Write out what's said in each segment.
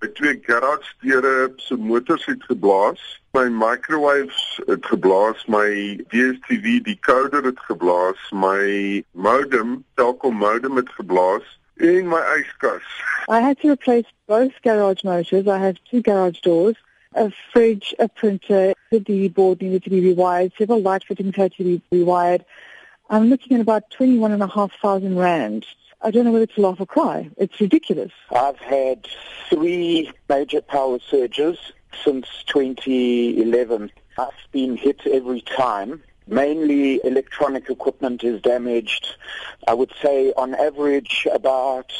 My twee garage deure se motors het geblaas. My microwaves het geblaas, my DStv decoder het geblaas, my modem, Telkom modem het geblaas en my yskas. I had to replace both garage motors. I have two garage doors, a fridge, a printer, the DVD board needed to be rewired, several light fittings had to be rewired. I'm looking at about 21,500 rand. I don't know whether to laugh or cry. It's ridiculous. I've had three major power surges since 2011. I've been hit every time. Mainly electronic equipment is damaged. I would say on average about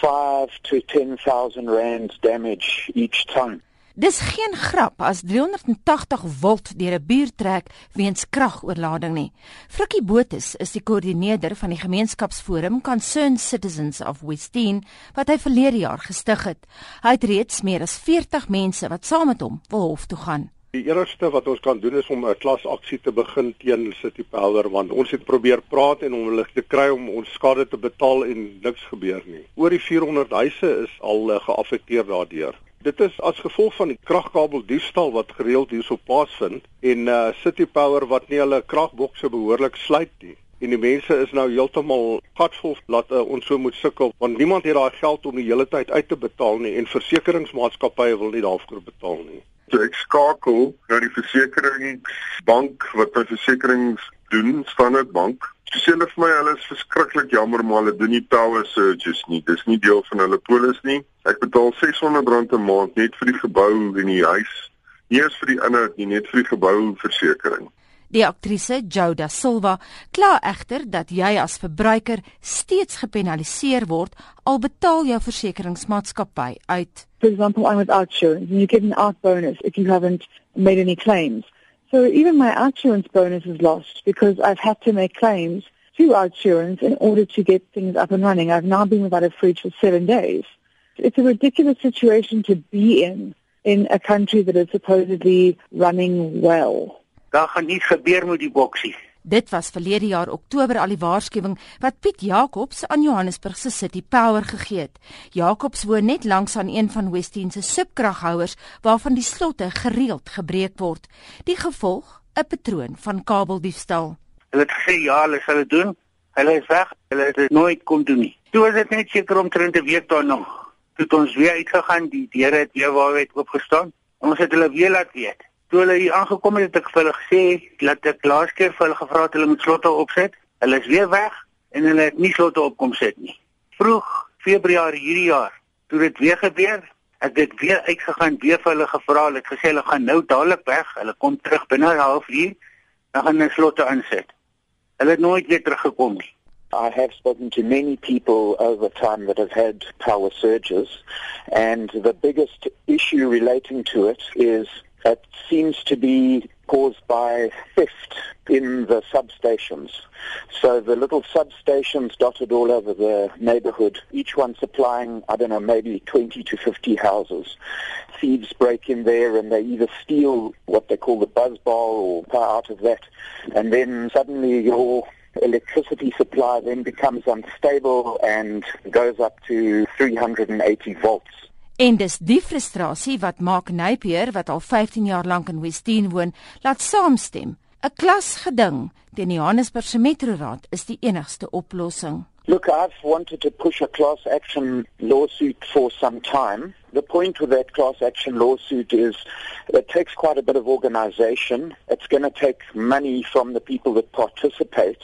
5 to 10,000 rands damage each time. Dis geen grap as 380 volt deur 'n buur trek weens kragoorlading nie. Frikkie Botus is die koördineerder van die gemeenskapsforum Concerned Citizens of Westin wat hy verlede jaar gestig het. Hy het reeds meer as 40 mense wat saam met hom wil hof toe gaan. Die eerste wat ons kan doen is om 'n klasaksie te begin teen City Power want ons het probeer praat en om hulle te kry om ons skade te betaal en niks gebeur nie. Oor die 400 huise is al uh, geaffekteer daardeur. Dit is as gevolg van die kragkabel diefstal wat gereeld hierso plaasvind en uh City Power wat nie hulle kragbokse behoorlik sluit nie. En die mense is nou heeltemal gatvol laat uh, ons so moet sukkel want niemand het daai geld om die hele tyd uit te betaal nie en versekeringsmaatskappye wil nie daarvoor betaal nie. So ek skakel na die versekeringsbank wat my versekerings doen, Standard Bank. Sy sê hulle vir my hulle is verskriklik jammer maar hulle doen nie power surges nie. Dis nie deel van hulle polis nie. Ek betaal R600 'n maand net vir die gebou en die huis. Nie eens vir die inhoud nie, net vir die gebouversekering. Die aktrise Joda Silva kla egter dat jy as verbruiker steeds gepenaliseer word al betaal jou versekeringsmaatskappy uit. For example, I'm with Outsurance and you get an out bonus if you haven't made any claims. So even my Outsurance bonus is lost because I've had to make claims to Outsurance in order to get things up and running. I've now been without a fridge for seven days. It's a ridiculous situation to be in in a country that is supposedly running well. Daar gaan iets gebeur met die boksie. Dit was verlede jaar Oktober al die waarskuwing wat Piet Jacobs aan Johannesburg se City Power gegee het. Jacobs woon net langs aan een van Westin se subkraghouers waarvan die slotte gereeld gebreek word. Die gevolg, 'n patroon van kabeldiefstal. Hulle het gesê ja, hulle sal dit doen. Hulle is weg. Hulle het dit nooit kom doen nie. Toe was dit net seker omtrent 'n week daarna. Toe ons weer uitgegaan, die deure het weer waar het oopgestaan. Ons het hulle weer laat weet. Toe hulle hier aangekom het, het ek vir hulle gesê dat ek laas keer vir hulle gevra het hulle moet slotte opset. Hulle is weer weg en hulle het nie slotte opkom sit nie. Vroeg Februarie hierdie jaar, toe dit weer gebeur, ek het weer uitgegaan weer vir hulle gevra, hulle het gesê hulle gaan nou dadelik weg. Hulle kom terug binne 'n halfuur, dan gaan hulle slotte aansit. Hulle het nooit weer teruggekom nie. I have spoken to many people over time that have had power surges, and the biggest issue relating to it is seems to be caused by theft in the substations. So the little substations dotted all over the neighborhood, each one supplying, I don't know, maybe 20 to 50 houses. Thieves break in there and they either steal what they call the buzz bar or power out of that, and then suddenly your electricity supply then becomes unstable and goes up to 380 volts. En dis die frustrasie wat maak Napier wat al 15 jaar lank in Westin woon, laat saamstem. 'n Klasgeding teen die Johannesburgse Metroraad is die enigste oplossing. Look, I've wanted to push a class action lawsuit for some time. The point with that class action lawsuit is it takes quite a bit of organization. It's going to take money from the people that participate.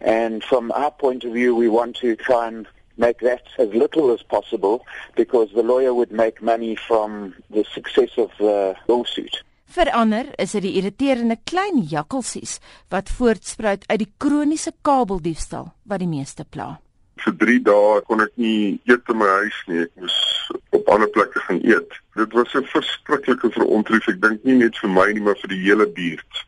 And from our point of view, we want to try and make that as little as possible because the lawyer would make money from the success of the lawsuit. Verander is dit die irriterende klein jakkalsies wat voortspruit uit die kroniese kabeldiefstal wat die meeste pla. Vir 3 dae kon ek nie eet in my huis nie. Ek moes op ander plekke gaan eet. Dit was 'n verskriklike verontrief. Ek dink nie net vir my nie, maar vir die hele buurt.